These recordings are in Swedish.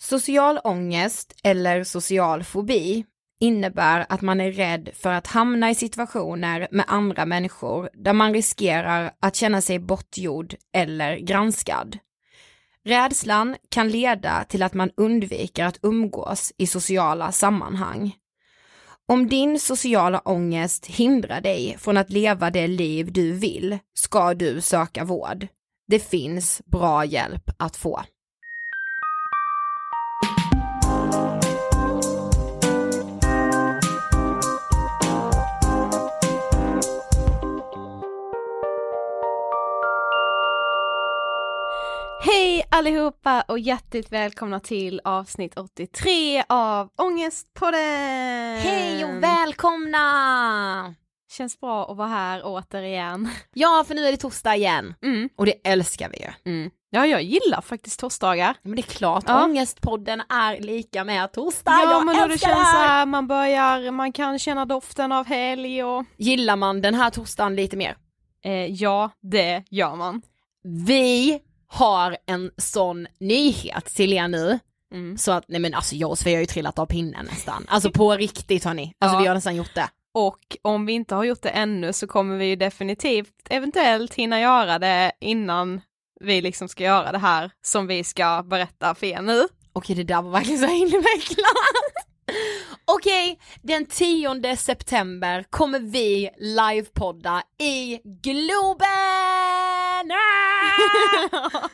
Social ångest eller social fobi innebär att man är rädd för att hamna i situationer med andra människor där man riskerar att känna sig bortgjord eller granskad. Rädslan kan leda till att man undviker att umgås i sociala sammanhang. Om din sociala ångest hindrar dig från att leva det liv du vill ska du söka vård. Det finns bra hjälp att få. Allihopa och hjärtligt välkomna till avsnitt 83 av Ångestpodden! Hej och välkomna! Känns bra att vara här återigen. Ja, för nu är det torsdag igen. Mm. Och det älskar vi ju. Mm. Ja, jag gillar faktiskt torsdagar. Men det är klart, Ja. Ångestpodden är lika med torsdag. Ja, jag men då det älskar känns så här, man börjar, man kan känna doften av helg och... Gillar man den här torsdagen lite mer? Eh, ja, det gör man. Vi har en sån nyhet till er nu. Mm. Så att, nej men alltså jag och Sofia har ju trillat av pinnen nästan. Alltså på riktigt hörni. Alltså Ja. vi har nästan gjort det. och om vi inte har gjort det ännu så kommer vi ju definitivt eventuellt hinna göra det innan vi liksom ska göra det här som vi ska berätta för er nu. Okej det där var verkligen så invecklat. Okej, den 10 september kommer vi livepodda i Globen! Ah!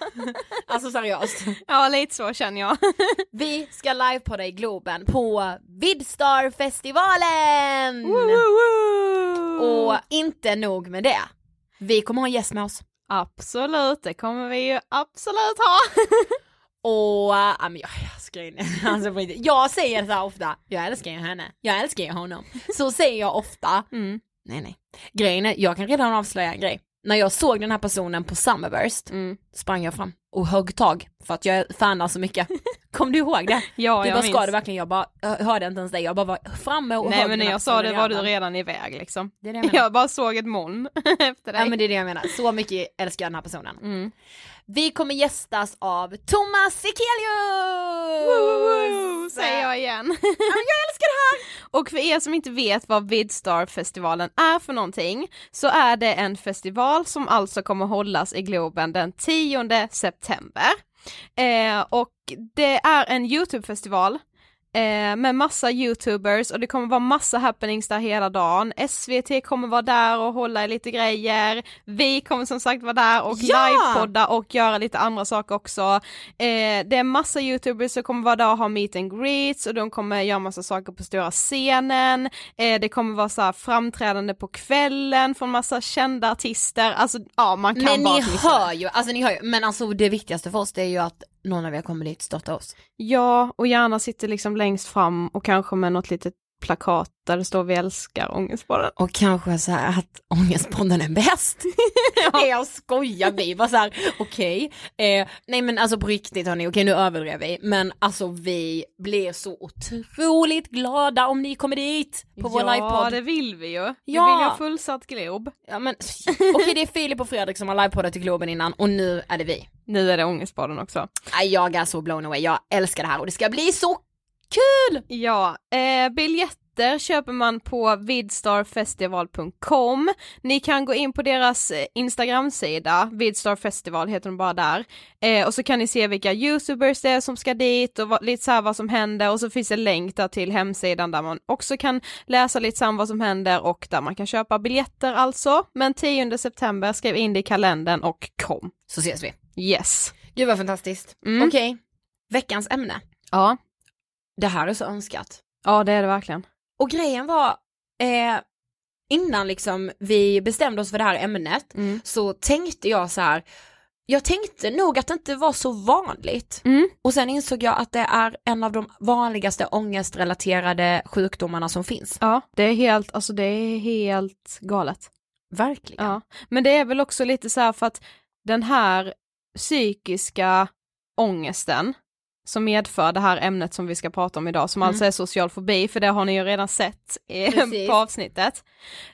alltså seriöst. Ja lite så känner jag. Vi ska livepodda i Globen på Vidstarfestivalen! Och inte nog med det, vi kommer ha en gäst med oss. Absolut, det kommer vi ju absolut ha. Och, äh, men jag, jag in, alltså, jag säger så här ofta, jag älskar ju henne, jag älskar ju honom. Så säger jag ofta, Mm. nej nej. Grejen är, jag kan redan avslöja en grej. När jag såg den här personen på Summerburst, Mm. sprang jag fram och högg tag för att jag fanar så mycket. Kom du ihåg det? Ja, du jag bara, minns. ska du verkligen? Jag bara, hörde inte ens dig, jag bara var framme och Nej högg men när jag sa det var du redan iväg liksom. Det är det jag menar. Jag bara såg ett moln efter dig. Ja men det är det jag menar, så mycket älskar jag den här personen. Mm. Vi kommer gästas av Thomas Sekelius! Säger jag igen älskar det här! Och för er som inte vet vad Vidstar-festivalen är för någonting så är det en festival som alltså kommer hållas i Globen den 10 september. Eh, och det är en YouTube-festival eh, med massa youtubers och det kommer vara massa happenings där hela dagen. SVT kommer vara där och hålla i lite grejer. Vi kommer som sagt vara där och Ja! livepodda och göra lite andra saker också. Eh, det är massa youtubers som kommer vara där och ha meet and greets och de kommer göra massa saker på stora scenen. Eh, det kommer vara så framträdande på kvällen från massa kända artister. Alltså ja, man kan Men bara ni hör ju, alltså ni hör ju, men alltså det viktigaste för oss det är ju att någon av er kommer dit och stöttar oss. Ja, och gärna sitter liksom längst fram och kanske med något litet plakat där det står vi älskar ångestpodden. Och kanske så här att ångestpodden är bäst. Nej jag skojar, vi var så här, okej, eh, nej men alltså på riktigt hörni, okej nu överdrev vi, men alltså vi blir så otroligt glada om ni kommer dit på vår ja, livepodd. det vill vi ju. Vi Ja. vill ju ha fullsatt Glob. Ja men okej det är Filip och Fredrik som har livepoddat i Globen innan och nu är det vi. Nu är det ångestpodden också. Jag är så blown away, jag älskar det här och det ska bli så kul! Ja, eh, biljetter köper man på vidstarfestival.com. Ni kan gå in på deras eh, Instagram-sida, vidstarfestival heter de bara där, eh, och så kan ni se vilka youtubers det är som ska dit och vad, lite så här vad som händer och så finns det länk där till hemsidan där man också kan läsa lite så vad som händer och där man kan köpa biljetter alltså. Men 10 september, skriv in det i kalendern och kom. Så ses vi. Yes. Gud vad fantastiskt. Mm. Okej, veckans ämne. Ja, Det här är så önskat. ja det är det verkligen. Och grejen var, eh, innan liksom vi bestämde oss för det här ämnet Mm. så tänkte jag så här. jag tänkte nog att det inte var så vanligt. Mm. Och sen insåg jag att det är en av de vanligaste ångestrelaterade sjukdomarna som finns. Ja, det är helt, alltså det är helt galet. Verkligen. Ja, men det är väl också lite så här för att den här psykiska ångesten som medför det här ämnet som vi ska prata om idag, som Mm. alltså är social fobi, för det har ni ju redan sett i, Precis. på avsnittet.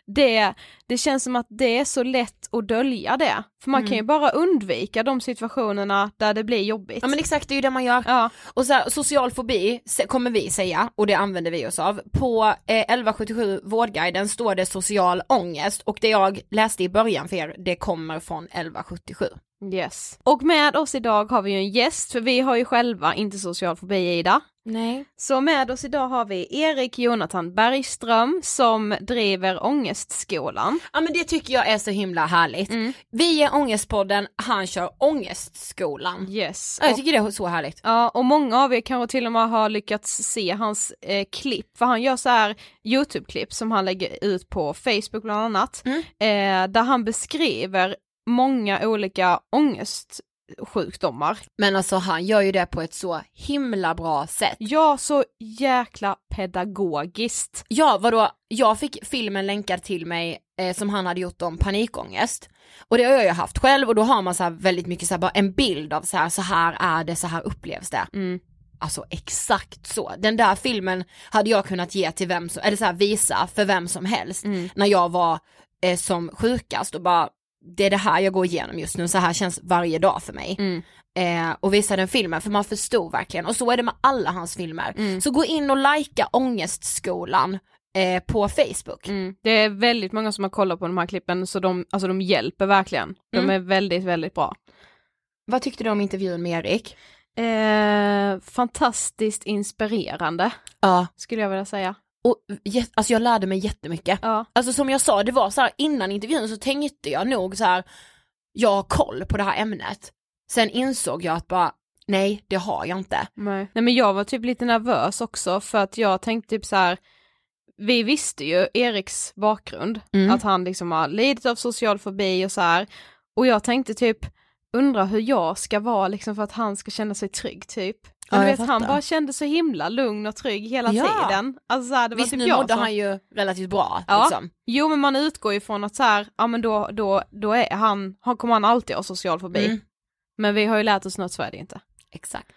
Det, det känns som att det är så lätt att dölja det, för man Mm. kan ju bara undvika de situationerna där det blir jobbigt. Ja men exakt, det är ju det man gör. Ja, Och så här, social fobi kommer vi säga, och det använder vi oss av. På eh, 1177 Vårdguiden står det social ångest och det jag läste i början för er, det kommer från 1177. Yes. Och med oss idag har vi ju en gäst, för vi har ju själva inte social fobi Ida. Nej. Så med oss idag har vi Erik Jonathan Bergström som driver Ångestskolan. Ja men det tycker jag är så himla härligt. Mm. Vi är Ångestpodden, han kör Ångestskolan. Yes. Ja, jag Och, tycker det är så härligt. ja, och många av er kanske till och med har lyckats se hans eh, klipp, för han gör så här YouTube-klipp som han lägger ut på Facebook bland annat, Mm. eh, där han beskriver många olika ångestsjukdomar. Men alltså han gör ju det på ett så himla bra sätt. Ja, så jäkla pedagogiskt. Ja vadå, jag fick filmen länkad till mig eh, som han hade gjort om panikångest. Och det har jag ju haft själv och då har man så väldigt mycket så här, bara en bild av så här, så här är det, så här upplevs det. Mm. Alltså exakt så. Den där filmen hade jag kunnat ge till vem som, eller så här, visa för vem som helst Mm. när jag var eh, som sjukast och bara det är det här jag går igenom just nu, så här känns varje dag för mig. Mm. Eh, och visa den filmen för man förstod verkligen och så är det med alla hans filmer. Mm. Så gå in och likea Ångestskolan eh, på Facebook. Mm. Det är väldigt många som har kollat på de här klippen så de, alltså de hjälper verkligen. De Mm. är väldigt, väldigt bra. Vad tyckte du om intervjun med Erik? Eh, fantastiskt inspirerande Ja. skulle jag vilja säga. Och alltså jag lärde mig jättemycket. Ja. Alltså som jag sa, det var så här innan intervjun så tänkte jag nog så här, jag har koll på det här ämnet. Sen insåg jag att bara, nej det har jag inte. Nej. Nej men jag var typ lite nervös också för att jag tänkte typ så här. Vi visste ju Eriks bakgrund, Mm. att han liksom har lidit av social fobi och så här. Och jag tänkte typ, undra hur jag ska vara liksom för att han ska känna sig trygg typ. Ja, du vet, han bara kände sig himla lugn och trygg hela Ja. tiden. Alltså så här, det var Visst typ nu mådde som... han ju relativt bra Ja. liksom. Jo men man utgår ju från att så här, ja men då, då, då är han, han kommer han alltid ha social fobi. Mm. Men vi har ju lärt oss att så är det inte. Exakt.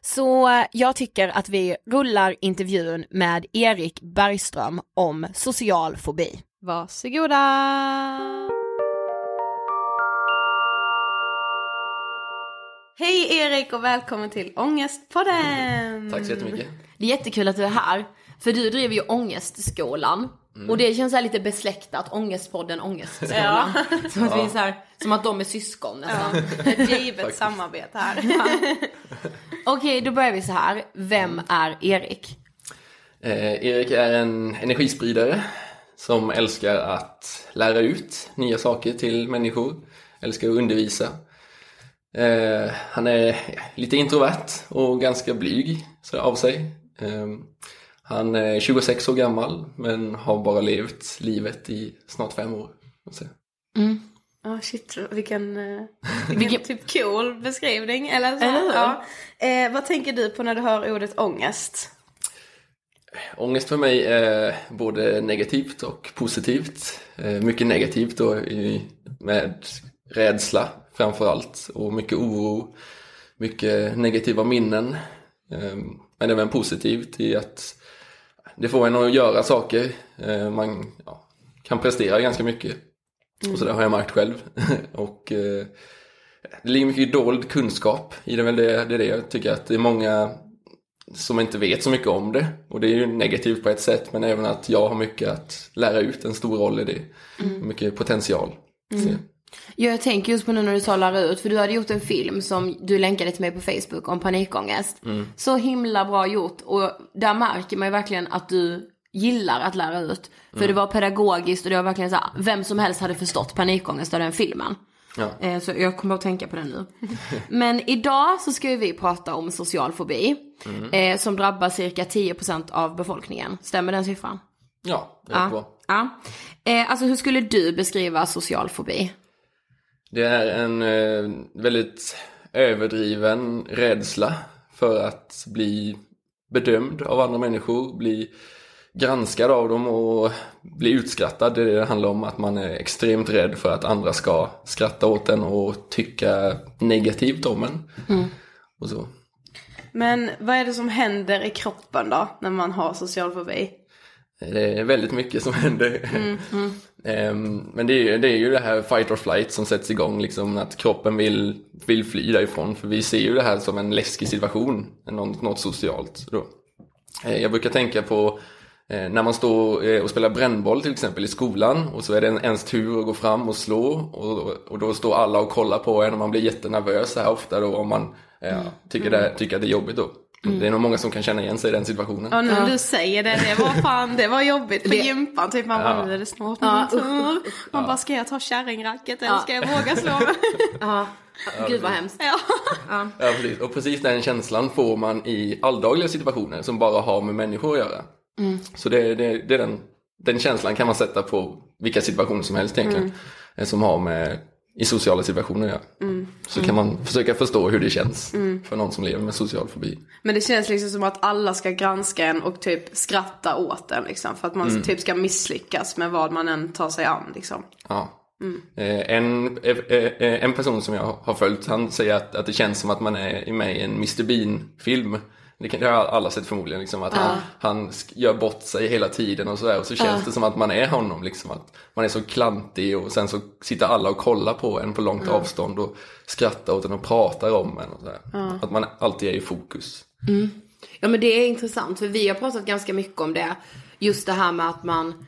Så eh, jag tycker att vi rullar intervjun med Erik Bergström om social fobi. Varsågoda! Hej Erik och välkommen till Ångestpodden! Tack så jättemycket. Det är jättekul att du är här, för du driver ju Ångestskolan. Och det känns så här lite besläktat, Ångestpodden, Ångestskolan. Som, att vi är så här, som att de är syskon nästan. Ett givet samarbete här. Okej, då börjar vi så här. Vem är Erik? Eh, Erik är en energispridare som älskar att lära ut nya saker till människor, älskar att undervisa. Eh, han är lite introvert och ganska blyg så av sig. Eh, han är 26 år gammal men har bara levt livet i snart fem år. säga. Ja shit, vilken, eh, vilken typ cool beskrivning. Eller så. Ja. Eh, vad tänker du på när du hör ordet ångest? Ångest för mig är både negativt och positivt. Eh, Mycket negativt då med rädsla framför allt och mycket oro, mycket negativa minnen. Eh, Men även positivt i att det får en att göra saker. Eh, Man ja, kan prestera ganska mycket. Och så det har jag märkt själv. och eh, det ligger mycket dold kunskap i det. Väl det, det är det jag tycker att det är många som inte vet så mycket om det. Och det är ju negativt på ett sätt men även att jag har mycket att lära ut, en stor roll i det. Mycket potential. Så, Ja, jag tänker just på nu när du sa lära ut, för du hade gjort en film som du länkade till mig på Facebook om panikångest. Så himla bra gjort och där märker man ju verkligen att du gillar att lära ut. För det var pedagogiskt och det var verkligen så här, vem som helst hade förstått panikångest av den filmen. Ja. Eh, Så jag kommer att tänka på den nu. Men idag så ska vi prata om social fobi. Eh, som drabbar cirka 10% av befolkningen. Stämmer den siffran? ja, rätt bra. Ja. Eh, alltså hur skulle du beskriva social fobi? Det är en eh, väldigt överdriven rädsla för att bli bedömd av andra människor, bli granskad av dem och bli utskrattad. Det är det det handlar om, att man är extremt rädd för att andra ska skratta åt en och tycka negativt om en. Och så. Men vad är det som händer i kroppen då när man har social fobi? Det är väldigt mycket som händer. Ehm, Men det är, ju, det är ju det här fight or flight som sätts igång, liksom, att kroppen vill, vill fly därifrån. För vi ser ju det här som en läskig situation, något, något socialt. Då. Eh, Jag brukar tänka på eh, när man står eh, och spelar brännboll till exempel i skolan och så är det en, ens tur att gå fram och slå och, och då står alla och kollar på en och man blir jättenervös så här ofta då om man eh, tycker, det, tycker att det är jobbigt då. Det är nog många som kan känna igen sig i den situationen. Ja nu när du säger det, det var fan, det var jobbigt på Det- gympan. Typ man bara, Ja. nu är det snart Ja, min tur. Man bara, ska jag ta kärringracket eller Ja. ska jag våga slå mig? Ja, gud vad hemskt. ja. Ja, precis. Och precis den känslan får man i alldagliga situationer som bara har med människor att göra. Så det, det, det är den, den känslan kan man sätta på vilka situationer som helst egentligen. eh, Som har med i sociala situationer att göra. Så kan man försöka förstå hur det känns för någon som lever med social fobi. Men det känns liksom som att alla ska granska en och typ skratta åt en liksom. För att man typ ska misslyckas med vad man än tar sig an liksom. Ja. Eh, En, eh, eh, en person som jag har följt, han säger att, att det känns som att man är med i en Mr Bean-film. Det, kan, det har alla sett förmodligen, liksom, att han, han gör bort sig hela tiden och sådär. Och så känns det som att man är honom, liksom, att man är så klantig och sen så sitter alla och kollar på en på långt avstånd och skrattar åt en och pratar om en. Och sådär. Att man alltid är i fokus. Ja men det är intressant för vi har pratat ganska mycket om det. Just det här med att man,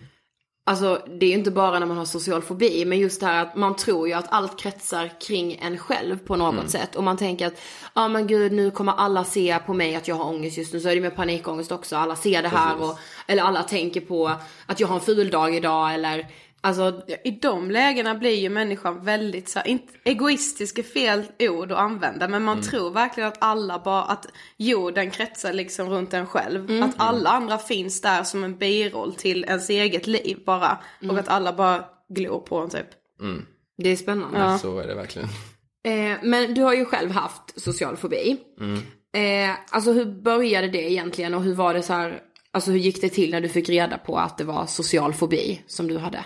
alltså det är ju inte bara när man har social fobi, men just det här att man tror ju att allt kretsar kring en själv på något sätt. Och man tänker att, ja ah, men gud nu kommer alla se på mig att jag har ångest just nu, så är det med panikångest också. Alla ser det här och, eller alla tänker på att jag har en ful dag idag eller Alltså, I de lägena blir ju människan väldigt så här, inte, egoistisk är fel ord att använda men man tror verkligen att alla bara, att jorden kretsar liksom runt en själv. Att alla andra finns där som en biroll till ens eget liv bara. Och att alla bara glor på en typ. det är spännande. Så är det verkligen. Eh, men du har ju själv haft social fobi. Eh, alltså hur började det egentligen och hur var det så här, alltså hur gick det till när du fick reda på att det var social fobi som du hade?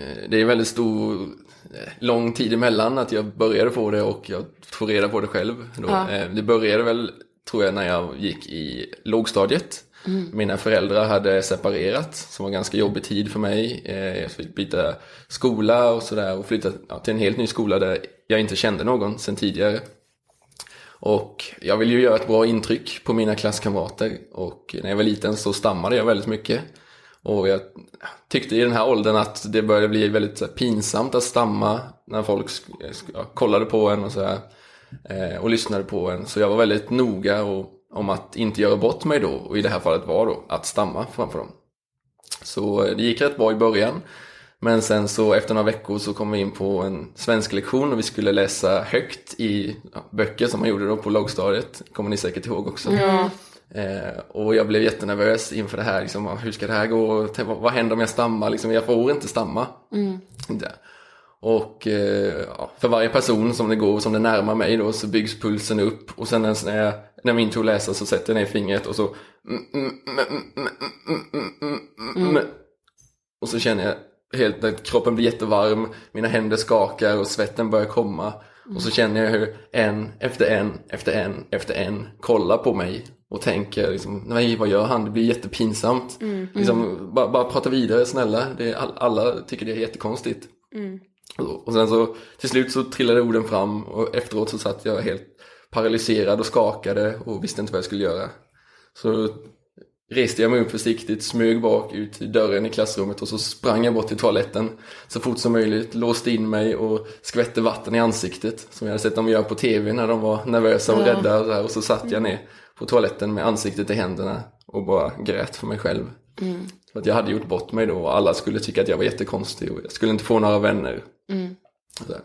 Eh, Det är väldigt stor, eh, lång tid emellan att jag började få det och jag får reda på det själv. Då. Eh, Det började väl, tror jag, när jag gick i lågstadiet. Mina föräldrar hade separerat, som var en ganska jobbig tid för mig. Jag fick byta skola och sådär och flytta ja, till en helt ny skola där jag inte kände någon sedan tidigare. Och jag ville ju göra ett bra intryck på mina klasskamrater och när jag var liten så stammade jag väldigt mycket. Och jag tyckte i den här åldern att det började bli väldigt här, pinsamt att stamma när folk ja, kollade på en och så här, eh, och lyssnade på en. Så jag var väldigt noga och, om att inte göra bort mig då och i det här fallet var då att stamma framför dem. Så eh, det gick rätt bra i början. Men sen så efter några veckor så kom vi in på en svensk lektion och vi skulle läsa högt i ja, böcker som man gjorde då på lågstadiet. kommer ni säkert ihåg också. Eh, och jag blev jättenervös inför det här. Liksom, hur ska det här gå? Vad, händer om jag stammar? Liksom, jag får inte stamma. Inte. Och eh, för varje person som det går, som det närmar mig då, så byggs pulsen upp. Och sen när, jag, när min tur läser så sätter jag ner fingret och så... Och så känner jag helt att kroppen blir jättevarm, mina händer skakar och svetten börjar komma. Och så känner jag hur en efter en efter en efter en kollar på mig och tänker liksom, nej vad gör han? Det blir jättepinsamt. Liksom, bara, bara prata vidare snälla, det alla tycker det är jättekonstigt. Och, och sen så till slut så trillade orden fram och efteråt så satt jag helt paralyserad och skakade och visste inte vad jag skulle göra. Så reste jag mig upp försiktigt, smög bak ut dörren i klassrummet och så sprang jag bort till toaletten så fort som möjligt, låste in mig och skvätte vatten i ansiktet som jag hade sett dem göra på tv när de var nervösa och rädda och så, och så satt jag ner på toaletten med ansiktet i händerna och bara grät för mig själv. För att jag hade gjort bort mig då och alla skulle tycka att jag var jättekonstig och jag skulle inte få några vänner. Här.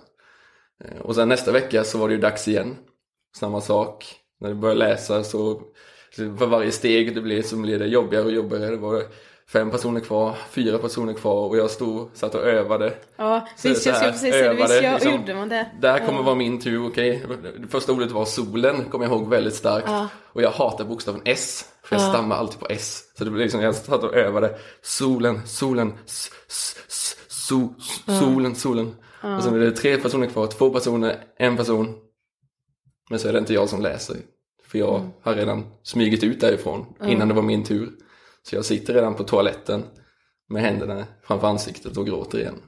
Eh, Och sen nästa vecka så var det ju dags igen. Samma sak. När du börjar läsa så för varje steg det blev så blev det jobbigare och jobbigare. Det var fem personer kvar, fyra personer kvar och jag stod, satt och övade. Ja, Så- visst så jag här, skulle precis det, visst övade, jag, liksom. gjorde man det. Det här kommer vara min tur, okej. Det första ordet var solen, kommer jag ihåg väldigt starkt. Och jag hatar bokstaven S, för jag stammar alltid på S. Så det blev liksom, jag satt och övade. Solen, solen, s, s, s, so, s, solen, solen. Och sen är det tre personer kvar, två personer, en person. Men så är det inte jag som läser. För jag har redan smugit ut därifrån innan det var min tur. Så jag sitter redan på toaletten med händerna framför ansiktet och gråter igen.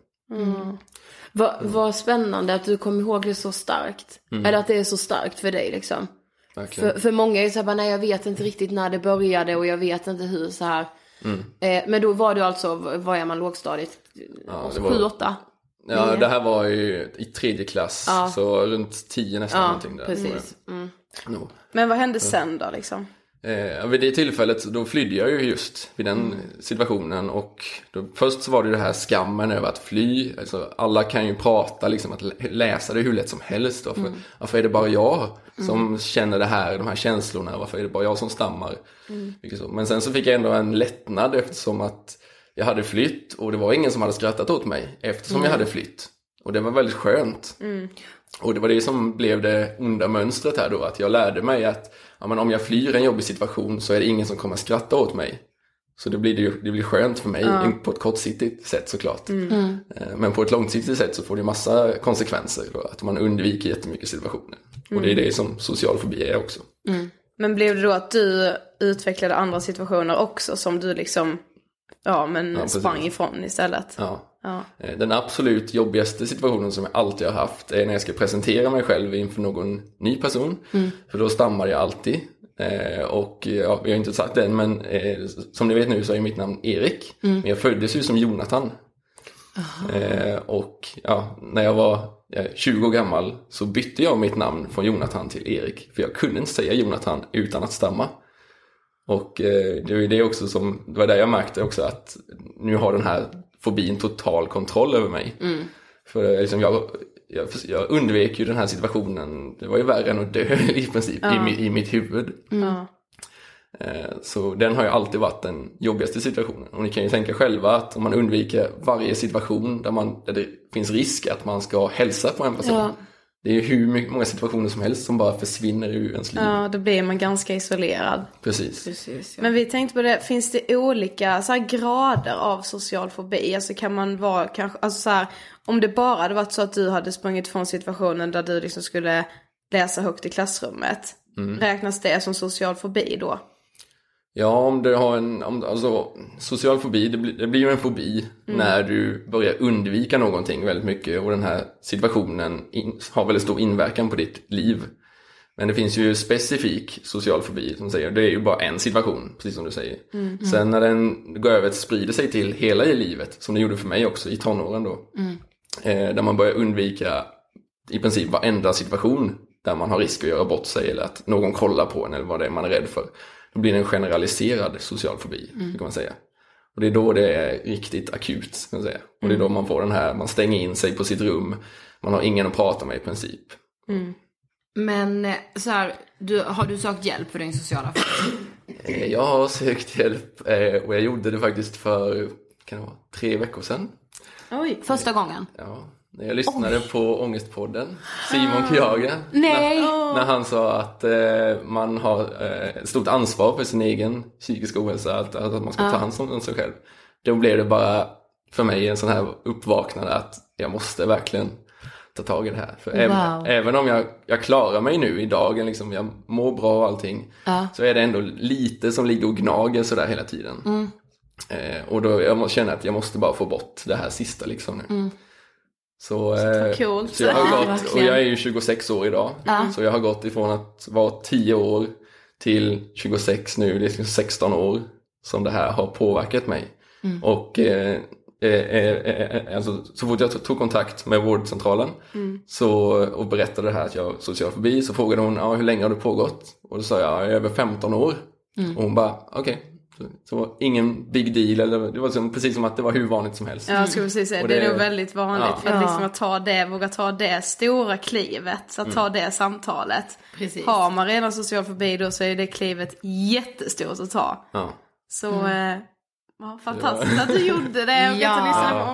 Vad vad spännande att du kommer ihåg det så starkt. Eller att det är så starkt för dig liksom. Verkligen. För, för många är ju såhär, bara, nej jag vet inte riktigt när det började och jag vet inte hur så här. Eh, men då var du alltså, vad är man lågstadiet? Ja, det var- Sju, åtta? Ja, det här var ju i tredje klass, så runt tio nästan Ja, någonting där. precis. Mm. No. Men vad hände sen då liksom? Eh, vid det tillfället då flydde jag ju just vid den situationen och då, först så var det ju det här skammen över att fly. Alltså, alla kan ju prata, liksom att lä- läsa det hur lätt som helst. Varför, varför är det bara jag som känner det här, de här känslorna? Varför är det bara jag som stammar? Så. Men sen så fick jag ändå en lättnad eftersom att jag hade flytt och det var ingen som hade skrattat åt mig eftersom jag hade flytt. Och det var väldigt skönt. Och det var det som blev det onda mönstret här då, att jag lärde mig att ja, men om jag flyr en jobbig situation så är det ingen som kommer skratta åt mig. Så det blir, det, det blir skönt för mig på ett kortsiktigt sätt såklart. Eh, Men på ett långsiktigt sätt så får det massa konsekvenser då, att man undviker jättemycket situationer. Och det är det som social fobi är också. Men blev det då att du utvecklade andra situationer också som du liksom, ja men Ja, precis. sprang ifrån istället? Ja. Ja. Eh, Den absolut jobbigaste situationen som jag alltid har haft är när jag ska presentera mig själv inför någon ny person. För då stammar jag alltid. Eh, och ja, vi har inte sagt det än, men eh, som ni vet nu så är mitt namn Erik. Men jag föddes ju som Jonathan. Eh, och ja, när jag var eh, 20 år gammal så bytte jag mitt namn från Jonathan till Erik. För jag kunde inte säga Jonathan utan att stamma. Och eh, det ju det också som, det var där jag märkte också att nu har den här fobin total kontroll över mig. För liksom jag, jag, jag undvek ju den här situationen, det var ju värre än att dö i princip i, mi- i mitt huvud. Ja. Eh, Så den har ju alltid varit den jobbigaste situationen. Och ni kan ju tänka själva att om man undviker varje situation där, man, där det finns risk att man ska hälsa på en person. Ja. Det är ju hur mycket, många situationer som helst som bara försvinner ur ens liv. ja, då blir man ganska isolerad. Precis. Precis, ja. Men vi tänkte på det, finns det olika så här, grader av social fobi? Alltså kan man vara kanske, alltså så här, om det bara hade varit så att du hade sprungit från situationen där du liksom skulle läsa högt i klassrummet. Räknas det som social fobi då? Ja, om du har en, om, alltså social fobi, det blir, det blir ju en fobi när du börjar undvika någonting väldigt mycket och den här situationen in, har väldigt stor inverkan på ditt liv. Men det finns ju specifik social fobi som säger, det är ju bara en situation, precis som du säger. Sen när den går över, sprider sig till hela i livet, som det gjorde för mig också i tonåren då. Eh, där man börjar undvika i princip varenda situation där man har risk att göra bort sig eller att någon kollar på en eller vad det är man är rädd för. Då blir det en generaliserad social fobi, kan man säga. Och det är då det är riktigt akut, kan man säga. Och det är då man får den här, man stänger in sig på sitt rum, man har ingen att prata med i princip. Men eh, så här, du, har du sökt hjälp för din sociala fobi? Eh, Jag har sökt hjälp eh, och jag gjorde det faktiskt för, kan det vara, tre veckor sedan. Oj. Första gången? Ja, när jag lyssnade på Ångestpodden, Simon Kjaga. Nej! När, när han sa att eh, man har eh, stort ansvar för sin egen psykiska ohälsa, att, att man ska ta hand om sig själv. Då blev det bara för mig en sån här uppvaknande att jag måste verkligen ta tag i det här. För även, Wow. även om jag, jag klarar mig nu i dagen, liksom, jag mår bra och allting, så är det ändå lite som ligger och gnager sådär hela tiden. Eh, och då jag känner att jag måste bara få bort det här sista liksom nu. Så, eh, coolt. så jag har Ja, gått, och verkligen. jag är ju 26 år idag. Så jag har gått ifrån att vara 10 år till 26 nu, det är liksom 16 år som det här har påverkat mig. Och eh, eh, eh, eh, alltså, så fort jag tog- kontakt med vårdcentralen så, och berättade det här att jag har social fobi så frågade hon ja, hur länge har det pågått? Och då sa jag, över 15 år. Och hon bara okej. Så, så ingen big deal, eller det var som, precis som att det var hur vanligt som helst. Ja, jag skulle precis säga, det, det- är nog väldigt vanligt Ja. för att, liksom att ta det, våga ta det stora klivet, att ta det samtalet. Precis. Har man redan social fobi då så är det klivet jättestort att ta. Ja. Så, eh, ja, fantastiskt att du gjorde det och Ja. att du lyssnade på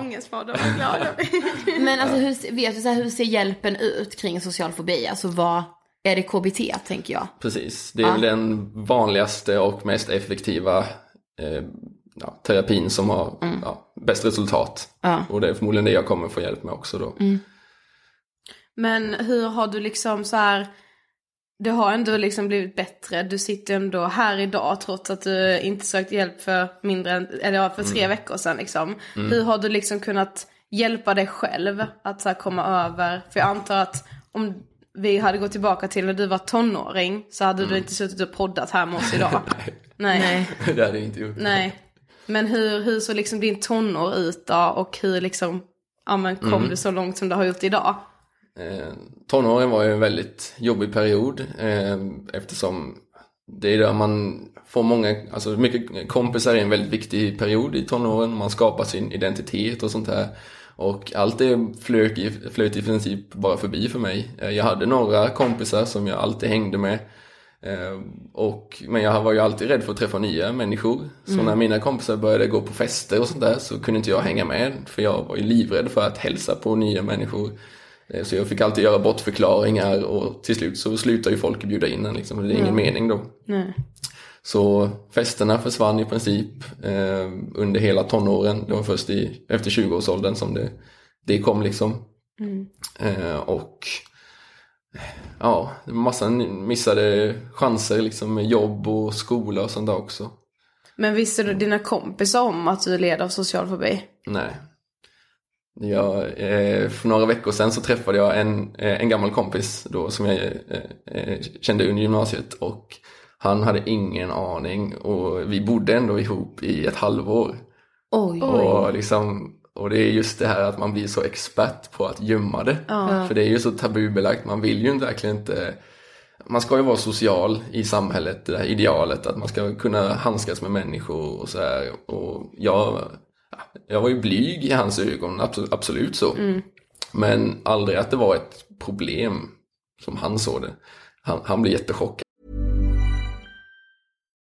glad jag blir. Men alltså hur, vet du så här, hur ser hjälpen ut kring social fobi? Alltså vad, är det KBT tänker jag? Precis, det är väl den vanligaste och mest effektiva eh, ja, terapin som har ja, bäst resultat. Ja. Och det är förmodligen det jag kommer få hjälp med också då. Men hur har du liksom så här, det har ändå liksom blivit bättre, du sitter ändå här idag trots att du inte sökt hjälp för mindre än, eller ja, för tre veckor sedan liksom. Hur har du liksom kunnat hjälpa dig själv att så här komma över, för jag antar att om vi hade gått tillbaka till när du var tonåring så hade du inte suttit och poddat här med oss idag. Nej. Nej. det hade jag inte gjort. Nej. Men hur, hur såg liksom din tonår ut då och hur liksom, ja men kom du så långt som du har gjort idag? Eh, tonåren var ju en väldigt jobbig period eh, eftersom det är där man får många, alltså mycket kompisar är en väldigt viktig period i tonåren. Man skapar sin identitet och sånt där. Och allt det flög i, flöt i princip bara förbi för mig. Eh, Jag hade några kompisar som jag alltid hängde med. Eh, Och, men jag var ju alltid rädd för att träffa nya människor. Så när mina kompisar började gå på fester och sånt där så kunde inte jag hänga med. För jag var ju livrädd för att hälsa på nya människor. Eh, Så jag fick alltid göra bortförklaringar och till slut så slutar ju folk bjuda in en liksom. Det är ingen mening då. Så festerna försvann i princip eh, under hela tonåren. Det var först i, efter 20-årsåldern som det, det kom liksom. Eh, och ja, massa missade chanser liksom med jobb och skola och sånt där också. Men visste du dina kompisar om att du led av social fobi? Nej. Jag, eh, för några veckor sedan så träffade jag en, eh, en gammal kompis då som jag eh, eh, kände under gymnasiet och Han hade ingen aning och vi bodde ändå ihop i ett halvår. Oj. Och, liksom, och det är just det här att man blir så expert på att gömma det. För det är ju så tabubelagt, man vill ju verkligen inte man ska ju vara social i samhället, det här idealet att man ska kunna handskas med människor och så här. Och jag, jag var ju blyg i hans ögon, absolut, absolut så. Men aldrig att det var ett problem som han såg det. Han, han blev jättechockad.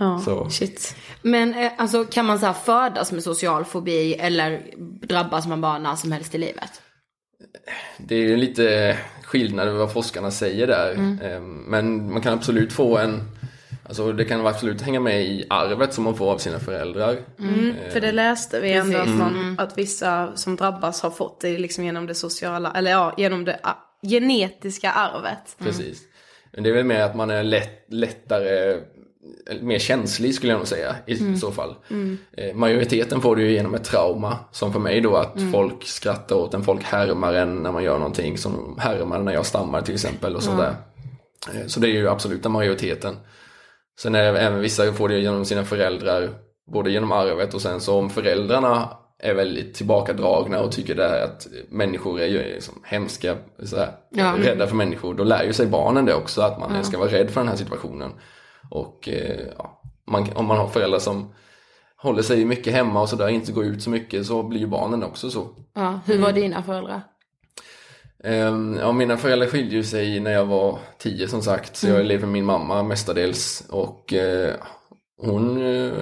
Ja, Så. shit. Men eh, alltså, kan man så här födas med social fobi eller drabbas man bara när som helst i livet? Det är ju lite skillnad över vad forskarna säger där. Eh, Men man kan absolut få en, alltså det kan absolut hänga med i arvet som man får av sina föräldrar. För det läste vi ändå att, man, att vissa som drabbas har fått det liksom genom det sociala, eller ja, genom det ah, genetiska arvet. Precis. Men det är väl mer att man är lätt, lättare, mer känslig skulle jag nog säga i så fall. Eh, majoriteten får det ju genom ett trauma. Som för mig då att folk skrattar åt en, folk härmar en när man gör någonting. Som härmar när jag stammar till exempel och sådär. Eh, så det är ju absoluta majoriteten. Sen är det även vissa får det genom sina föräldrar, både genom arvet och sen så om föräldrarna är väldigt tillbakadragna och tycker det här att människor är ju liksom hemska, så här, Ja. rädda för människor, då lär ju sig barnen det också att man ska vara rädd för den här situationen. Och eh, ja, man, om man har föräldrar som håller sig mycket hemma och sådär, inte går ut så mycket, så blir ju barnen också så. Ja, hur var dina föräldrar? Ehm, Ja, mina föräldrar skilde sig när jag var tio som sagt, så jag lever med min mamma mestadels och eh, hon, eh,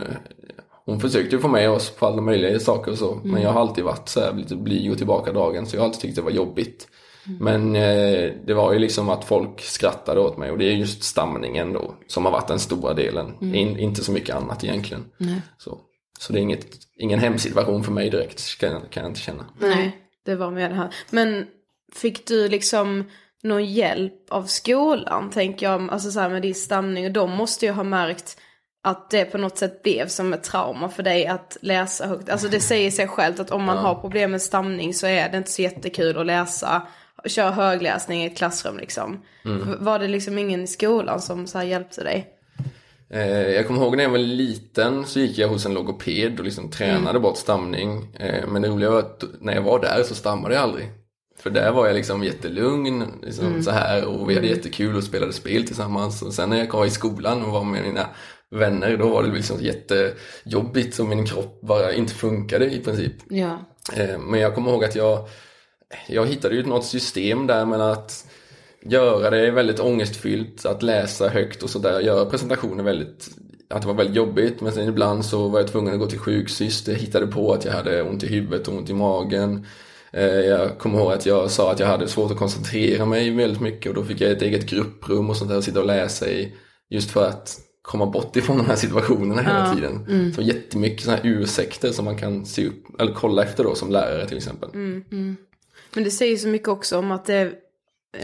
hon försökte få med oss på alla möjliga saker och så, men jag har alltid varit så här lite blyg och tillbakadragen så jag har alltid tyckt det var jobbigt. Men eh, det var ju liksom att folk skrattade åt mig och det är just stamningen då som har varit den stora delen, In, inte så mycket annat egentligen. Så, så det är inget, ingen hemsituation för mig direkt kan, jag- kan jag inte känna. Nej, det var med det här. Men fick du liksom någon hjälp av skolan, tänker jag, alltså så här med din stamning. Och de måste ju ha märkt att det på något sätt blev som ett trauma för dig att läsa högt. Alltså det säger sig självt att om man har problem med stamning så är det inte så jättekul att läsa, köra högläsning i ett klassrum liksom. V- Var det liksom ingen i skolan som så hjälpte dig? Eh, jag kommer ihåg när jag var liten så gick jag hos en logoped och liksom tränade bort stamning. Eh, men det roliga var att när jag var där så stammade jag aldrig. För där var jag liksom jättelugn liksom så här och vi hade jättekul och spelade spel tillsammans. Och sen när jag var i skolan och var med mina vänner då var det liksom jättejobbigt och min kropp bara inte funkade i princip. Ja. Eh, Men jag kommer ihåg att jag, jag hittade ju något system där mellan att göra det väldigt ångestfyllt, att läsa högt och sådär, göra presentationer väldigt, att det var väldigt jobbigt. Men sen ibland så var jag tvungen att gå till sjuksyster, hittade på att jag hade ont i huvudet och ont i magen. Eh, Jag kommer ihåg att jag sa att jag hade svårt att koncentrera mig väldigt mycket och då fick jag ett eget grupprum och sånt där att sitta och läsa i. Just för att komma bort ifrån de här situationerna hela tiden. Mm. Så jättemycket sådana här ursäkter som man kan se upp, eller kolla efter då som lärare till exempel. Mm. Men det säger så mycket också om att det är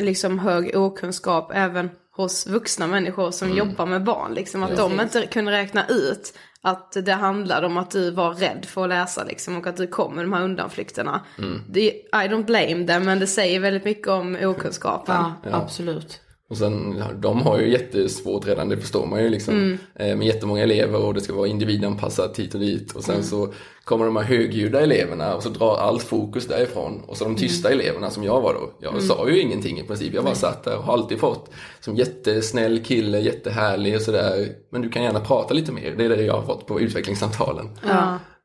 liksom hög okunskap även hos vuxna människor som Mm. jobbar med barn. Liksom, att de inte kunde räkna ut att det handlade om att du var rädd för att läsa liksom, och att du kom med de här undanflykterna. Mm. Det, I don't blame them men det säger väldigt mycket om okunskapen. Ja, Ja. absolut. Och sen, de har ju jättesvårt redan, det förstår man ju liksom. Eh, med jättemånga elever och det ska vara individanpassat hit och dit. Och sen så kommer de här högljudda eleverna och så drar allt fokus därifrån. Och så de tysta eleverna som jag var då. Jag sa ju ingenting i princip, jag bara satt där och har alltid fått som jättesnäll kille, jättehärlig och sådär. Men du kan gärna prata lite mer, det är det jag har fått på utvecklingssamtalen.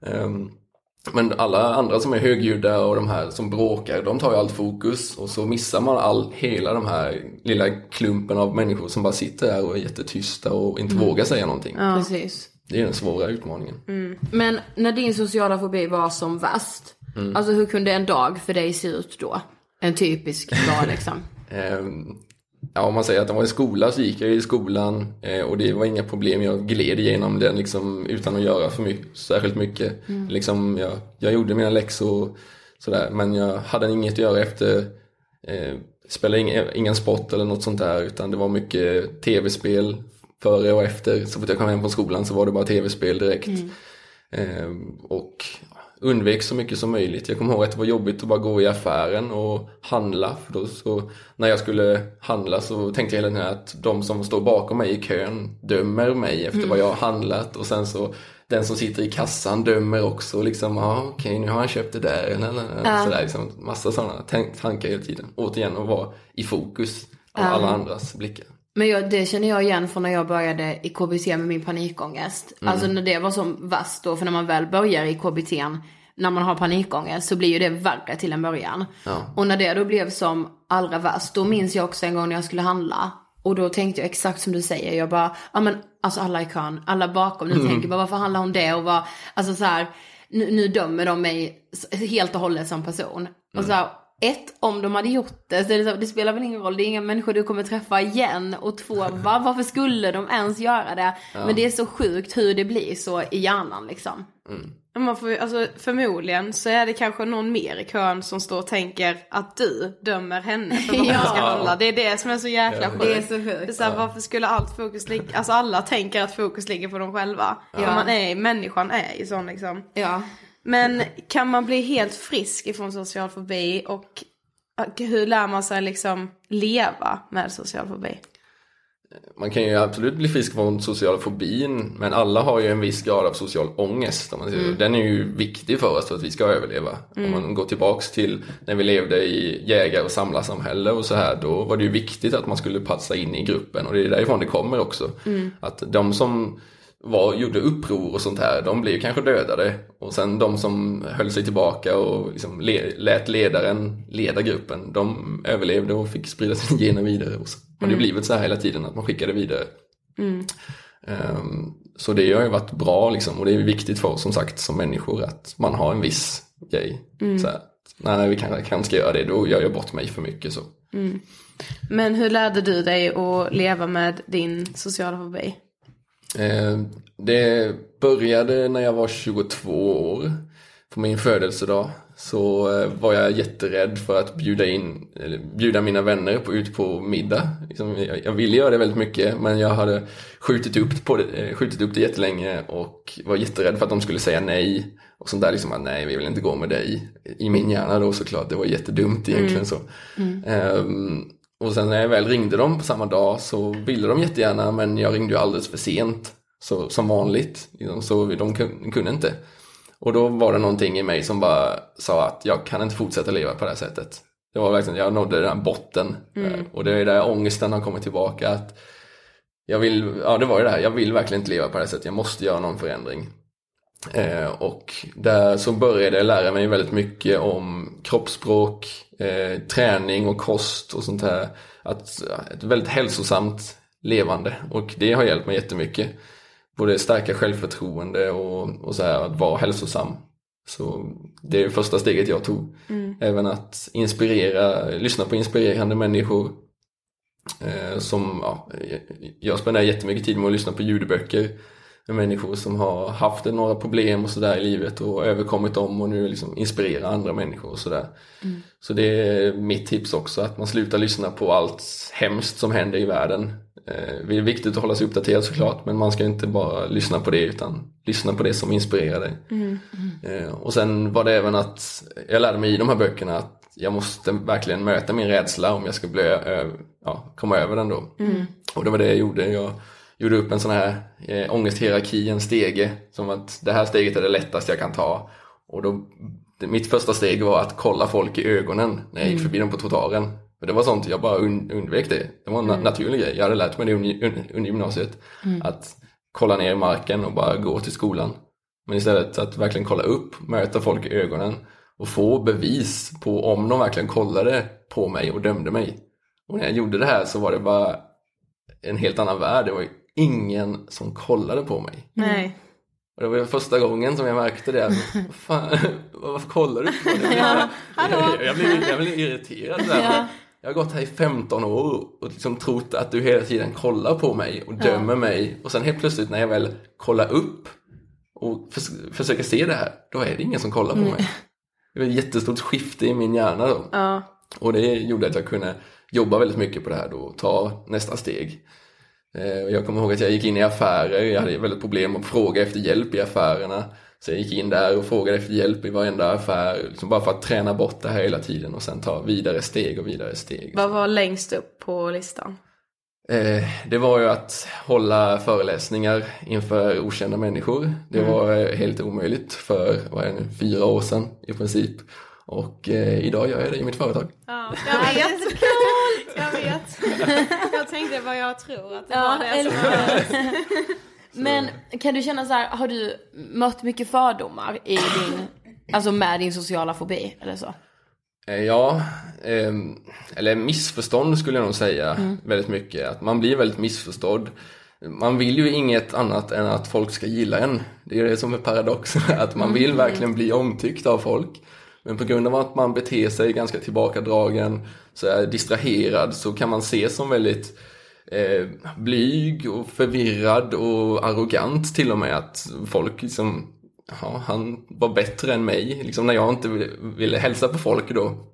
Ehm, men alla andra som är högljudda och de här som bråkar, de tar ju allt fokus och så missar man all, hela de här lilla klumpen av människor som bara sitter där och är jättetysta och inte vågar säga någonting. Precis. Det är den svåra utmaningen. Men när din sociala fobi var som värst, alltså hur kunde en dag för dig se ut då? En typisk dag liksom. Ja, om man säger att de var i skola så gick jag i skolan eh, och det var inga problem. Jag gled igenom den liksom, utan att göra för mycket, särskilt mycket. Liksom, jag, jag gjorde mina läxor sådär, men jag hade inget att göra efter. Eh, spelade ingen, ingen sport eller något sånt där utan det var mycket tv-spel före och efter. Så fort jag kom hem från skolan så var det bara tv-spel direkt. Eh, och undvek så mycket som möjligt. Jag kommer ihåg att det var jobbigt att bara gå i affären och handla. För då så, när jag skulle handla så tänkte jag hela tiden att de som står bakom mig i kön dömer mig efter vad jag har handlat. Och sen så den som sitter i kassan dömer också. Liksom, ah, okej nu har han köpt det där. Eller, eller, eller, sådär, liksom, massa sådana tankar hela tiden. Återigen att vara i fokus av alla andras blickar. Men jag, det känner jag igen från när jag började i KBT med min panikångest. Alltså när det var som värst då, för när man väl börjar i KBT, när man har panikångest så blir ju det värre till en början. Och när det då blev som allra värst, då minns jag också en gång när jag skulle handla. Och då tänkte jag exakt som du säger, jag bara, ja men alltså alla i kön, alla bakom, nu tänker bara varför handlar hon det och vad, alltså så här, nu, nu dömer de mig helt och hållet som person. Och så här, ett, om de hade gjort det, så det, så, det spelar väl ingen roll, det är inga människor du kommer träffa igen. Och två, va, varför skulle de ens göra det? Men det är så sjukt hur det blir så i hjärnan liksom. Man får, alltså, förmodligen så är det kanske någon mer i kön som står och tänker att du dömer henne för vad hon Ja. ska handla. Det är det som är så jäkla sjukt. Det är så sjukt. Det är så här, Varför skulle allt fokus ligga, alltså alla tänker att fokus ligger på dem själva. För man är, människan är ju sån liksom. Ja. Men kan man bli helt frisk ifrån social fobi och hur lär man sig liksom leva med social fobi? Man kan ju absolut bli frisk från social fobin men alla har ju en viss grad av social ångest. Om man säger. så. Den är ju viktig för oss för att vi ska överleva. Om man går tillbaks till när vi levde i jägar och samlarsamhälle och så här då var det ju viktigt att man skulle passa in i gruppen och det är därifrån det kommer också. Att de som var, gjorde uppror och sånt här, de blev kanske dödade. Och sen de som höll sig tillbaka och liksom le, lät ledaren leda gruppen, de överlevde och fick sprida sina gener vidare. Och så har det blivit så här hela tiden, att man skickade vidare. Ehm, så det har ju varit bra liksom, och det är viktigt för oss som sagt som människor att man har en viss grej. Så här, nej, vi kan, kan ska göra det, då gör jag bort mig för mycket. Så. Men hur lärde du dig att leva med din sociala fobi? Eh, det började när jag var 22 år. På min födelsedag så eh, var jag jätterädd för att bjuda in, bjuda mina vänner på, ut på middag. Liksom, jag, ville göra det väldigt mycket men jag hade skjutit upp, på det, eh, skjutit upp det jättelänge och var jätterädd för att de skulle säga nej. Och sånt där liksom att nej vi vill inte gå med dig. I min hjärna då såklart, det var jättedumt egentligen så. Ehm, och sen när jag väl ringde dem på samma dag så ville de jättegärna men jag ringde ju alldeles för sent. Så, som vanligt. Liksom, så de kun- kunde inte. Och då var det någonting i mig som bara sa att jag kan inte fortsätta leva på det här sättet. Det var verkligen, jag nådde den här botten. Eh, Och det är där ångesten har kommit tillbaka. Att jag vill, ja det var ju det här, jag vill verkligen inte leva på det här sättet. Jag måste göra någon förändring. Eh, och där så började jag lära mig väldigt mycket om kroppsspråk, eh, träning och kost och sånt här. Att, ett väldigt hälsosamt levande och det har hjälpt mig jättemycket. Både stärka självförtroende och, och så här, att vara hälsosam. Så det är första steget jag tog. Även att inspirera, lyssna på inspirerande människor. Eh, som, ja, jag spenderar jättemycket tid med att lyssna på ljudböcker människor som har haft några problem och sådär i livet och överkommit dem och nu liksom inspirerar andra människor och sådär. Mm. Så det är mitt tips också, att man slutar lyssna på allt hemskt som händer i världen. Eh, det är viktigt att hålla sig uppdaterad såklart men man ska inte bara lyssna på det utan lyssna på det som inspirerar dig. Mm. Mm. Och sen var det även att jag lärde mig i de här böckerna att jag måste verkligen möta min rädsla om jag ska bli, ja, komma över den då. Mm. Och det var det jag gjorde. Jag gjorde upp en sån här eh, ångesthierarki, en stege. Som att det här steget är det lättaste jag kan ta. Och då, det, mitt första steg var att kolla folk i ögonen när jag gick mm. förbi dem på trottoaren. För det var sånt jag bara und undvek det. Det var en mm. naturlig grej. Jag hade lärt mig det under, under gymnasiet. Mm. Att kolla ner i marken och bara gå till skolan. Men istället att verkligen kolla upp, möta folk i ögonen och få bevis på om de verkligen kollade på mig och dömde mig. Och när jag gjorde det här så var det bara en helt annan värld. Det var ingen som kollade på mig. Nej. Och det var första gången som jag märkte det. Fan, varför kollar du på mig? ja, jag, jag, blev, jag blev irriterad. Ja. Jag har gått här i 15 år och liksom trott att du hela tiden kollar på mig och dömer ja. mig. Och sen helt plötsligt när jag väl kollar upp och förs försöker se det här, då är det ingen som kollar på mm. mig. Det var ett jättestort skifte i min hjärna då. Ja. Och det gjorde att jag kunde jobba väldigt mycket på det här då och ta nästa steg. Eh, jag kommer ihåg att jag gick in i affärer, jag hade väldigt problem att fråga efter hjälp i affärerna. Så jag gick in där och frågade efter hjälp i varenda affär, liksom bara för att träna bort det här hela tiden och sen ta vidare steg och vidare steg. Vad var längst upp på listan? Eh, det var ju att hålla föreläsningar inför okända människor. Det mm. var mm. helt omöjligt för, vad är det nu, fyra år sedan i princip. Och eh, idag gör jag det i mitt företag. Ja, jag vet. jag vet. Jag tänkte vad jag tror att det ja, var det som var Men kan du känna så här, har du mött mycket fördomar i din, alltså med din sociala fobi eller så? Eh, ja, eh, eller missförstånd skulle jag nog säga mm. väldigt mycket. Att man blir väldigt missförstådd. Man vill ju inget annat än att folk ska gilla en. Det är det som är paradoxen, att man vill mm. verkligen bli omtyckt av folk. Men på grund av att man beter sig ganska tillbakadragen, så är distraherad, så kan man ses som väldigt eh, blyg och förvirrad och arrogant till och med. Att folk liksom, ja, han var bättre än mig. Liksom när jag inte ville hälsa på folk då,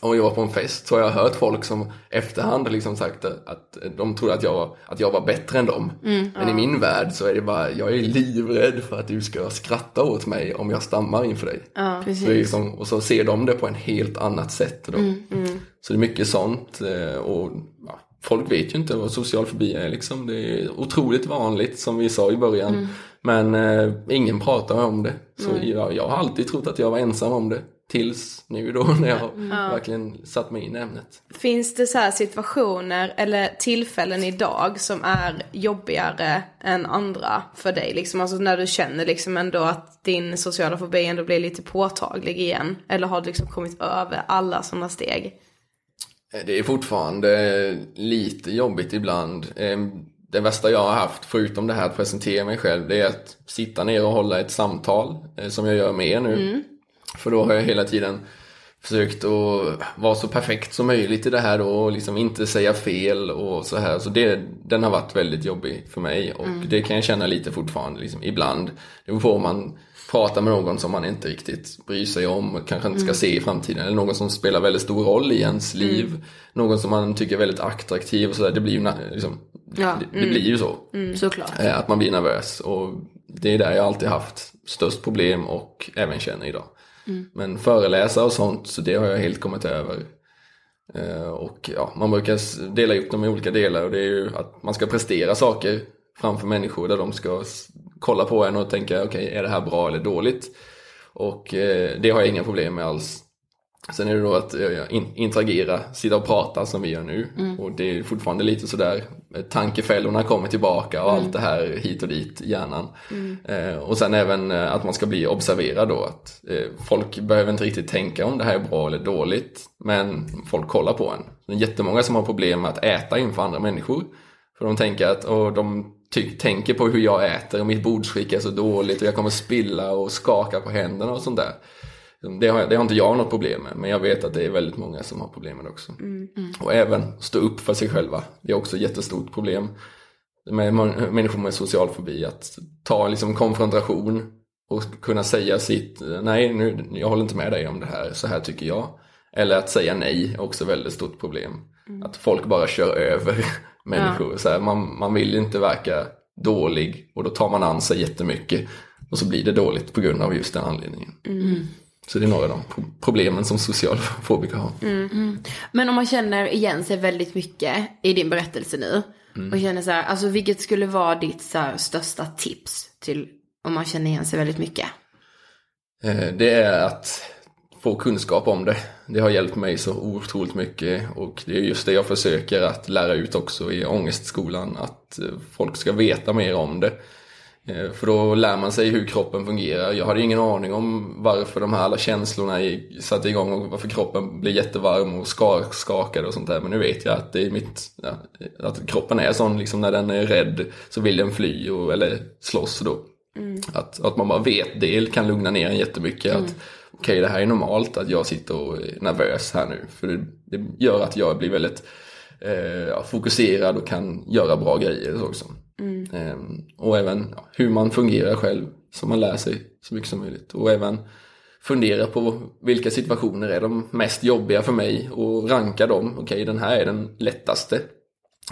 om jag var på en fest så har jag hört folk som efterhand liksom sagt att de trodde att jag var, att jag var bättre än dem. Mm, Men ja. i min värld så är det bara, jag är livrädd för att du ska skratta åt mig om jag stammar inför dig. Ja, så liksom, och så ser de det på en helt annat sätt. Då. Mm, mm. Så det är mycket sånt. Eh, och ja, Folk vet ju inte vad social fobi är liksom. Det är otroligt vanligt som vi sa i början. Mm. Men eh, ingen pratar om det. Så jag, jag har alltid trott att jag var ensam om det. Tills nu då när jag mm. verkligen satt mig in i ämnet. Finns det så situationer eller tillfällen idag som är jobbigare än andra för dig? Liksom, alltså när du känner liksom ändå att din sociala fobi ändå blir lite påtaglig igen? Eller har du liksom kommit över alla sådana steg? Eh, det är fortfarande lite jobbigt ibland. Ehm, det värsta jag har haft, förutom det här att presentera mig själv, det är att sitta ner och hålla ett samtal eh, som jag gör med er nu. Mm. För då har jag hela tiden försökt att vara så perfekt som möjligt i det här och liksom inte säga fel och så här. Så det, den har varit väldigt jobbig för mig och mm. det kan jag känna lite fortfarande liksom, ibland. Då får man prata med någon som man inte riktigt bryr sig om och kanske inte ska mm. se i framtiden. Eller någon som spelar väldigt stor roll i ens mm. liv. Någon som man tycker är väldigt attraktiv och sådär. Det blir ju liksom, ja. det, det blir ju så. Mm, såklart. Eh, att man blir nervös och det är där jag alltid haft störst problem och även känner idag. Mm. Men föreläsa och sånt, så det har jag helt kommit över. Eh, och ja, man brukar dela upp dem i olika delar och det är ju att man ska prestera saker framför människor där de ska kolla på en och tänka okej, okay, är det här bra eller dåligt? Och eh, det har jag inga problem med alls. Sen är det då att interagera, sitta och prata som vi gör nu. Mm. Och det är fortfarande lite sådär, eh, tankefällorna kommer tillbaka och mm. allt det här hit och dit i hjärnan. Mm. Eh, och sen även eh, att man ska bli observerad då. Att eh, folk behöver inte riktigt tänka om det här är bra eller dåligt. Men folk kollar på en. Det är jättemånga som har problem med att äta inför andra människor. För de tänker att, och de tänker på hur jag äter och mitt bordsskick är så dåligt och jag kommer spilla och skaka på händerna och sånt där. Det har, det har inte jag något problem med, men jag vet att det är väldigt många som har problem med det också. Mm. Och även stå upp för sig själva. Det är också ett jättestort problem med människor med social fobi. Att ta liksom konfrontation och kunna säga sitt, nej nu, jag håller inte med dig om det här, så här tycker jag. Eller att säga nej är också ett väldigt stort problem. Att folk bara kör över människor. Så här, man, man vill inte verka dålig och då tar man an sig jättemycket. Och så blir det dåligt på grund av just den anledningen. Så det är några av de pro- problemen som socialfobiker har. Men om man känner igen sig väldigt mycket i din berättelse nu och känner så här, alltså vilket skulle vara ditt så här, största tips till om man känner igen sig väldigt mycket? Eh, Det är att få kunskap om det. Det har hjälpt mig så otroligt mycket och det är just det jag försöker att lära ut också i ångestskolan. Att eh, folk ska veta mer om det. Eh, För då lär man sig hur kroppen fungerar. Jag hade ingen aning om varför de här alla känslorna satte igång och varför kroppen blir jättevarm och ska- skakade och sånt där. Men nu vet jag att det är mitt, ja, att kroppen är sån liksom när den är rädd så vill den fly och, eller slåss då. Att, att man bara vet det kan lugna ner en jättemycket. Att okej, det här är normalt att jag sitter och är nervös här nu. För det, det gör att jag blir väldigt eh, fokuserad och kan göra bra grejer också. Eh, och även ja, hur man fungerar själv, så man lär sig så mycket som möjligt. Och även fundera på vilka situationer är de mest jobbiga för mig och ranka dem. Okej, den här är den lättaste.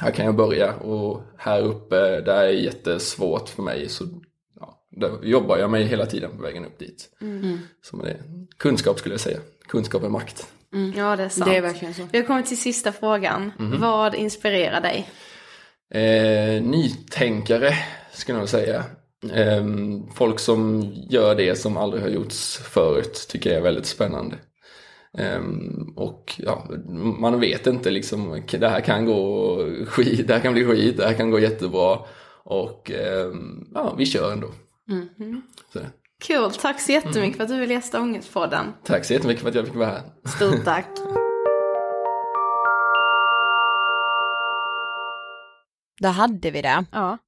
Här kan jag börja och här uppe, där är jättesvårt för mig. Så ja, där jobbar jag mig hela tiden på vägen upp dit. Så med det, kunskap skulle jag säga. Kunskap är makt. Ja det är sant. Det är verkligen så. Vi har kommit till sista frågan. Vad inspirerar dig? Eh, nytänkare skulle jag säga. Eh, folk som gör det som aldrig har gjorts förut tycker jag är väldigt spännande. Eh, och ja, man vet inte liksom, det här kan gå skit, det här kan bli skit, det här kan gå jättebra. Och eh, ja, vi kör ändå. Så, Kul, tack så jättemycket för att du ville gästa Ångestpodden. tack så jättemycket för att jag fick vara här. Stort tack. Där hade vi det. Ja.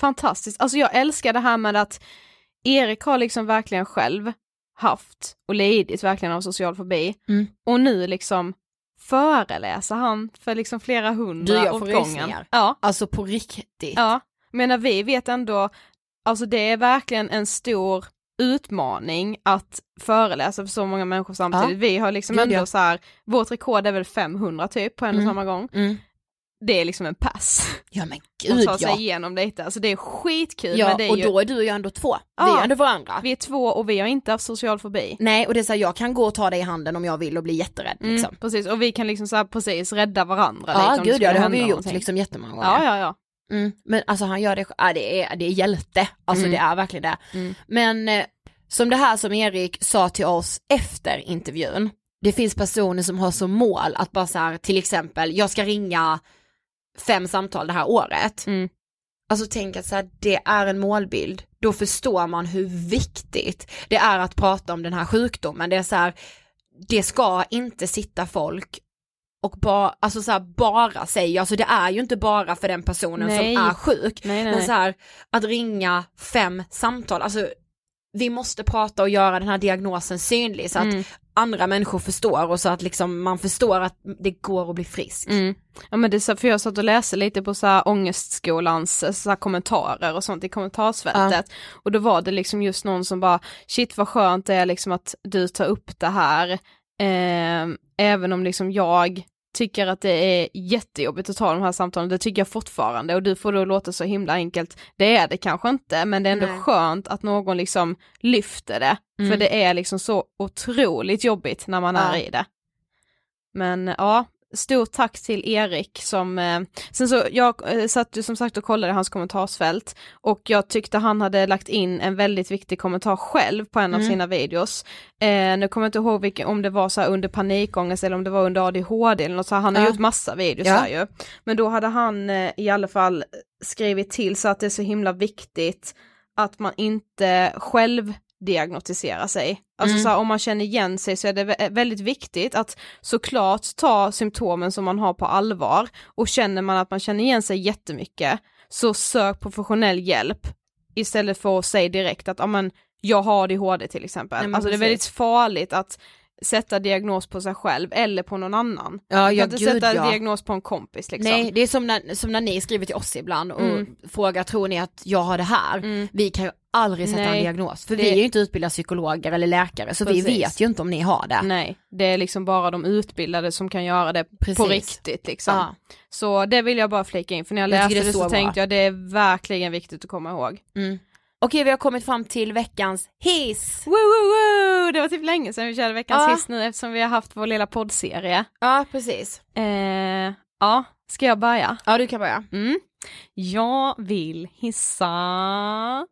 Fantastiskt. Alltså jag älskar det här med att Erik har liksom verkligen själv haft och lidit verkligen av social fobi. Mm. Och nu liksom föreläser han för liksom flera hundra Du, åt gången. Ja, Alltså på riktigt. ja. Men vi vet ändå, alltså det är verkligen en stor utmaning att föreläsa för så många människor samtidigt. Ja. Vi har liksom ändå så här, vårt rekord är väl 500 typ på en och Mm. samma gång. Mm. Det är liksom en pass. Ja men gud ta sig ja. igenom detta, alltså det är skitkul Ja men det är och ju, då är du och jag ändå två. Vi Ja. är ändå varandra. vi är två och vi har inte haft social fobi. Nej och det är så här, jag kan gå och ta dig i handen om jag vill och bli jätterädd Mm, liksom. Precis, och vi kan liksom så här precis rädda varandra Ja lite gud skulle ja det har vi ju gjort någonting. liksom jättemånga gånger. Ja, ja, ja. Mm. Men alltså han gör det, ja, det, är, det är hjälte, alltså Mm. det är verkligen det. Mm. Men eh, som det här som Erik sa till oss efter intervjun, det finns personer som har som mål att bara så här, till exempel, jag ska ringa fem samtal det här året. Mm. Alltså tänk att så här, det är en målbild, då förstår man hur viktigt det är att prata om den här sjukdomen. Det är så här, det ska inte sitta folk och bara, alltså så här, bara säga, alltså det är ju inte bara för den personen Nej. som är sjuk. Nej, nej, Men så här, att ringa fem samtal, alltså vi måste prata och göra den här diagnosen synlig så att Mm. Andra människor förstår och så att liksom man förstår att det går att bli frisk. Mm. Ja men det är så, för jag satt och läste lite på så här ångestskolans eh, så här kommentarer och sånt i kommentarsfältet och då var det liksom just någon som bara shit vad skönt det är liksom att du tar upp det här eh, även om liksom jag tycker att det är jättejobbigt att ta de här samtalen, det tycker jag fortfarande och du får då låta så himla enkelt, det är det kanske inte men det är ändå Nej. skönt att någon liksom lyfter det, för Mm. det är liksom så otroligt jobbigt när man Ja. är i det. Men ja, stort tack till Erik som, eh, sen så jag eh, satt ju som sagt och kollade hans kommentarsfält och jag tyckte han hade lagt in en väldigt viktig kommentar själv på en av Mm. sina videos. Eh, nu kommer jag inte ihåg vilken, om det var så här under panikångest eller om det var under ADHD eller något så här, han har Ja. gjort massa videos Ja. här ju. Men då hade han eh, i alla fall skrivit till så att det är så himla viktigt att man inte själv diagnostiserar sig. Alltså Mm. så här, om man känner igen sig så är det vä- väldigt viktigt att såklart ta symptomen som man har på allvar och känner man att man känner igen sig jättemycket så sök professionell hjälp istället för att säga direkt att jag har ADHD till exempel. Nej, alltså det är väldigt farligt att sätta diagnos på sig själv eller på någon annan. Ja, ja kan inte gud sätta ja. diagnos på en kompis liksom. Nej, det är som när, som när ni skriver till oss ibland och Mm. frågar, tror ni att jag har det här? Mm. Vi kan ju aldrig sätta Nej, en diagnos, för det- vi är ju inte utbildade psykologer eller läkare, så Precis. vi vet ju inte om ni har det. Nej, det är liksom bara de utbildade som kan göra det Precis. på riktigt liksom. Ja. Så det vill jag bara flika in, för när jag, Jag läste det så, så tänkte jag det är verkligen viktigt att komma ihåg. Mm. Okej, vi har kommit fram till veckans hiss. Woo, woo, woo! Det var typ länge sedan vi körde veckans Ja. hiss nu eftersom vi har haft vår lilla poddserie. Ja, precis. Eh, ja, ska jag börja? Ja, du kan börja. Mm. Jag vill hissa,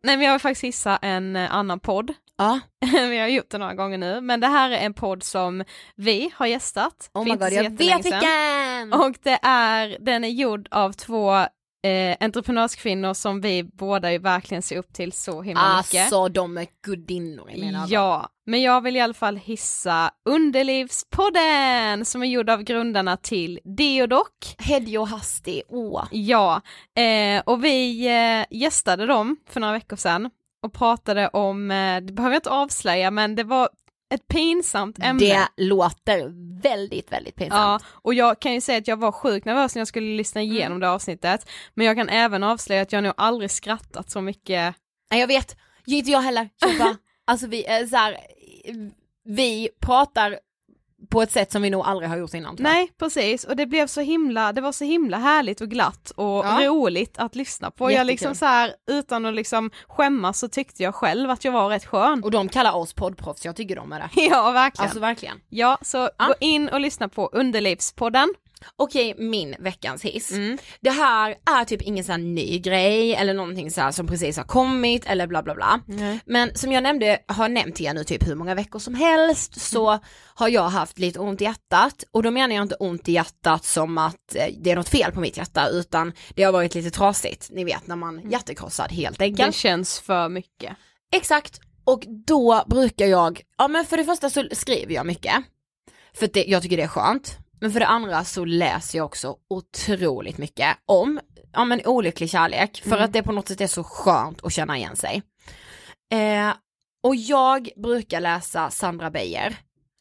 nej men jag vill faktiskt hissa en eh, annan podd. Ja. vi har gjort det några gånger nu, men det här är en podd som vi har gästat. Oh my god, jag vet vilken! Och det är, den är gjord av två eh, entreprenörskvinnor som vi båda ju verkligen ser upp till så himla mycket. Alltså de är gudinnor mina ögon. Ja, men jag vill i alla fall hissa Underlivspodden som är gjord av grundarna till Deodoc. Hedjo Hasti, åh. Ja, eh, och vi eh, gästade dem för några veckor sedan och pratade om, eh, det behöver jag inte avslöja, men det var ett pinsamt ämne. Det låter väldigt, väldigt Ja, pinsamt. och jag kan ju säga att jag var sjukt nervös när jag skulle lyssna igenom det avsnittet, men jag kan även avslöja att jag nog aldrig skrattat så mycket. Nej jag vet, inte jag heller. Jag bara, alltså vi är så här, vi pratar på ett sätt som vi nog aldrig har gjort innan. Nej, precis, och det blev så himla, det var så himla härligt och glatt och Ja. roligt att lyssna på. Jag liksom Jättekul. så här, utan att liksom skämmas så tyckte jag själv att jag var rätt skön. Och de kallar oss poddproffs, jag tycker de är det. Ja, verkligen. Alltså verkligen. ja, så Ja. gå in och lyssna på Underlivspodden. Okej, min veckans hiss. Mm. Det här är typ ingen sån här ny grej eller någonting så som precis har kommit eller bla bla bla. Men som jag nämnde, har nämnt till er nu typ hur många veckor som helst så har jag haft lite ont i hjärtat och då menar jag inte ont i hjärtat som att eh, det är något fel på mitt hjärta utan det har varit lite trasigt, ni vet när man hjärtekrossad helt Det enkelt. känns för mycket. Exakt, och då brukar jag, ja men för det första så skriver jag mycket, för det, jag tycker det är skönt. Men för det andra så läser jag också otroligt mycket om, ja men olycklig kärlek, för att det på något sätt är så skönt att känna igen sig. Eh, och jag brukar läsa Sandra Beijer.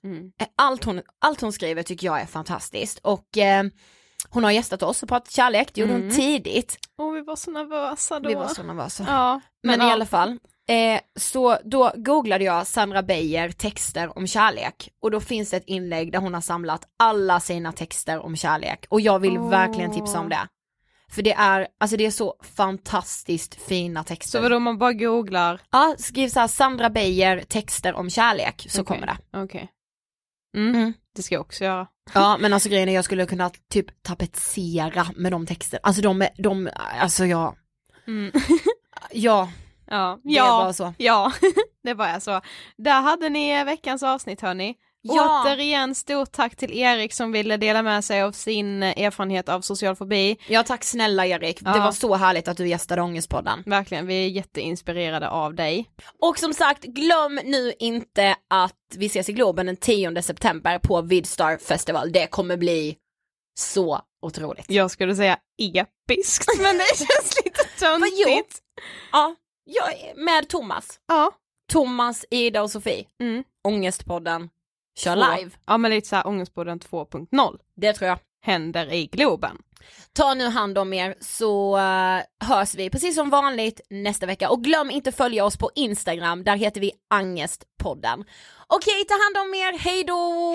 Mm. Eh, Allt hon, allt hon skriver tycker jag är fantastiskt och eh, hon har gästat oss och pratat kärlek, det gjorde hon Mm. tidigt. Åh, vi var så nervösa då. Vi var så nervösa. Ja, Men, i ja. alla fall, eh, så då googlade jag Sandra Beijer texter om kärlek och då finns det ett inlägg där hon har samlat alla sina texter om kärlek och jag vill Åh. verkligen tipsa om det. För det är, alltså det är så fantastiskt fina texter. Så vadå man bara googlar? Ja, skriv så här Sandra Beijer texter om kärlek så Okej, kommer det. Okej. Mm. Mm. Det ska jag också göra. Ja men alltså grejen är jag skulle kunna typ tapetsera med de texter, alltså de, de, alltså jag, Mm. ja, Ja, det ja, var så. ja, det var jag så. Där hade ni veckans avsnitt hörni. Ja. Återigen stort tack till Erik som ville dela med sig av sin erfarenhet av social fobi. Ja tack snälla Erik, det Ja. var så härligt att du gästade Ångestpodden. Verkligen, vi är jätteinspirerade av dig. Och som sagt, glöm nu inte att vi ses i Globen den 10 september på Vidstar Festival. Det kommer bli så otroligt. Jag skulle säga episkt, men det känns lite töntigt. Ja, jag är med Thomas. Ja. Thomas, Ida och Sofie. Mm. Ångestpodden. Kör Två. live. Ja men lite såhär Ångestpodden 2.0 Det tror jag. händer i Globen. Ta nu hand om er så eh, hörs vi precis som vanligt nästa vecka och glöm inte följa oss på Instagram, där heter vi Angestpodden. Okej, ta hand om er, hej då!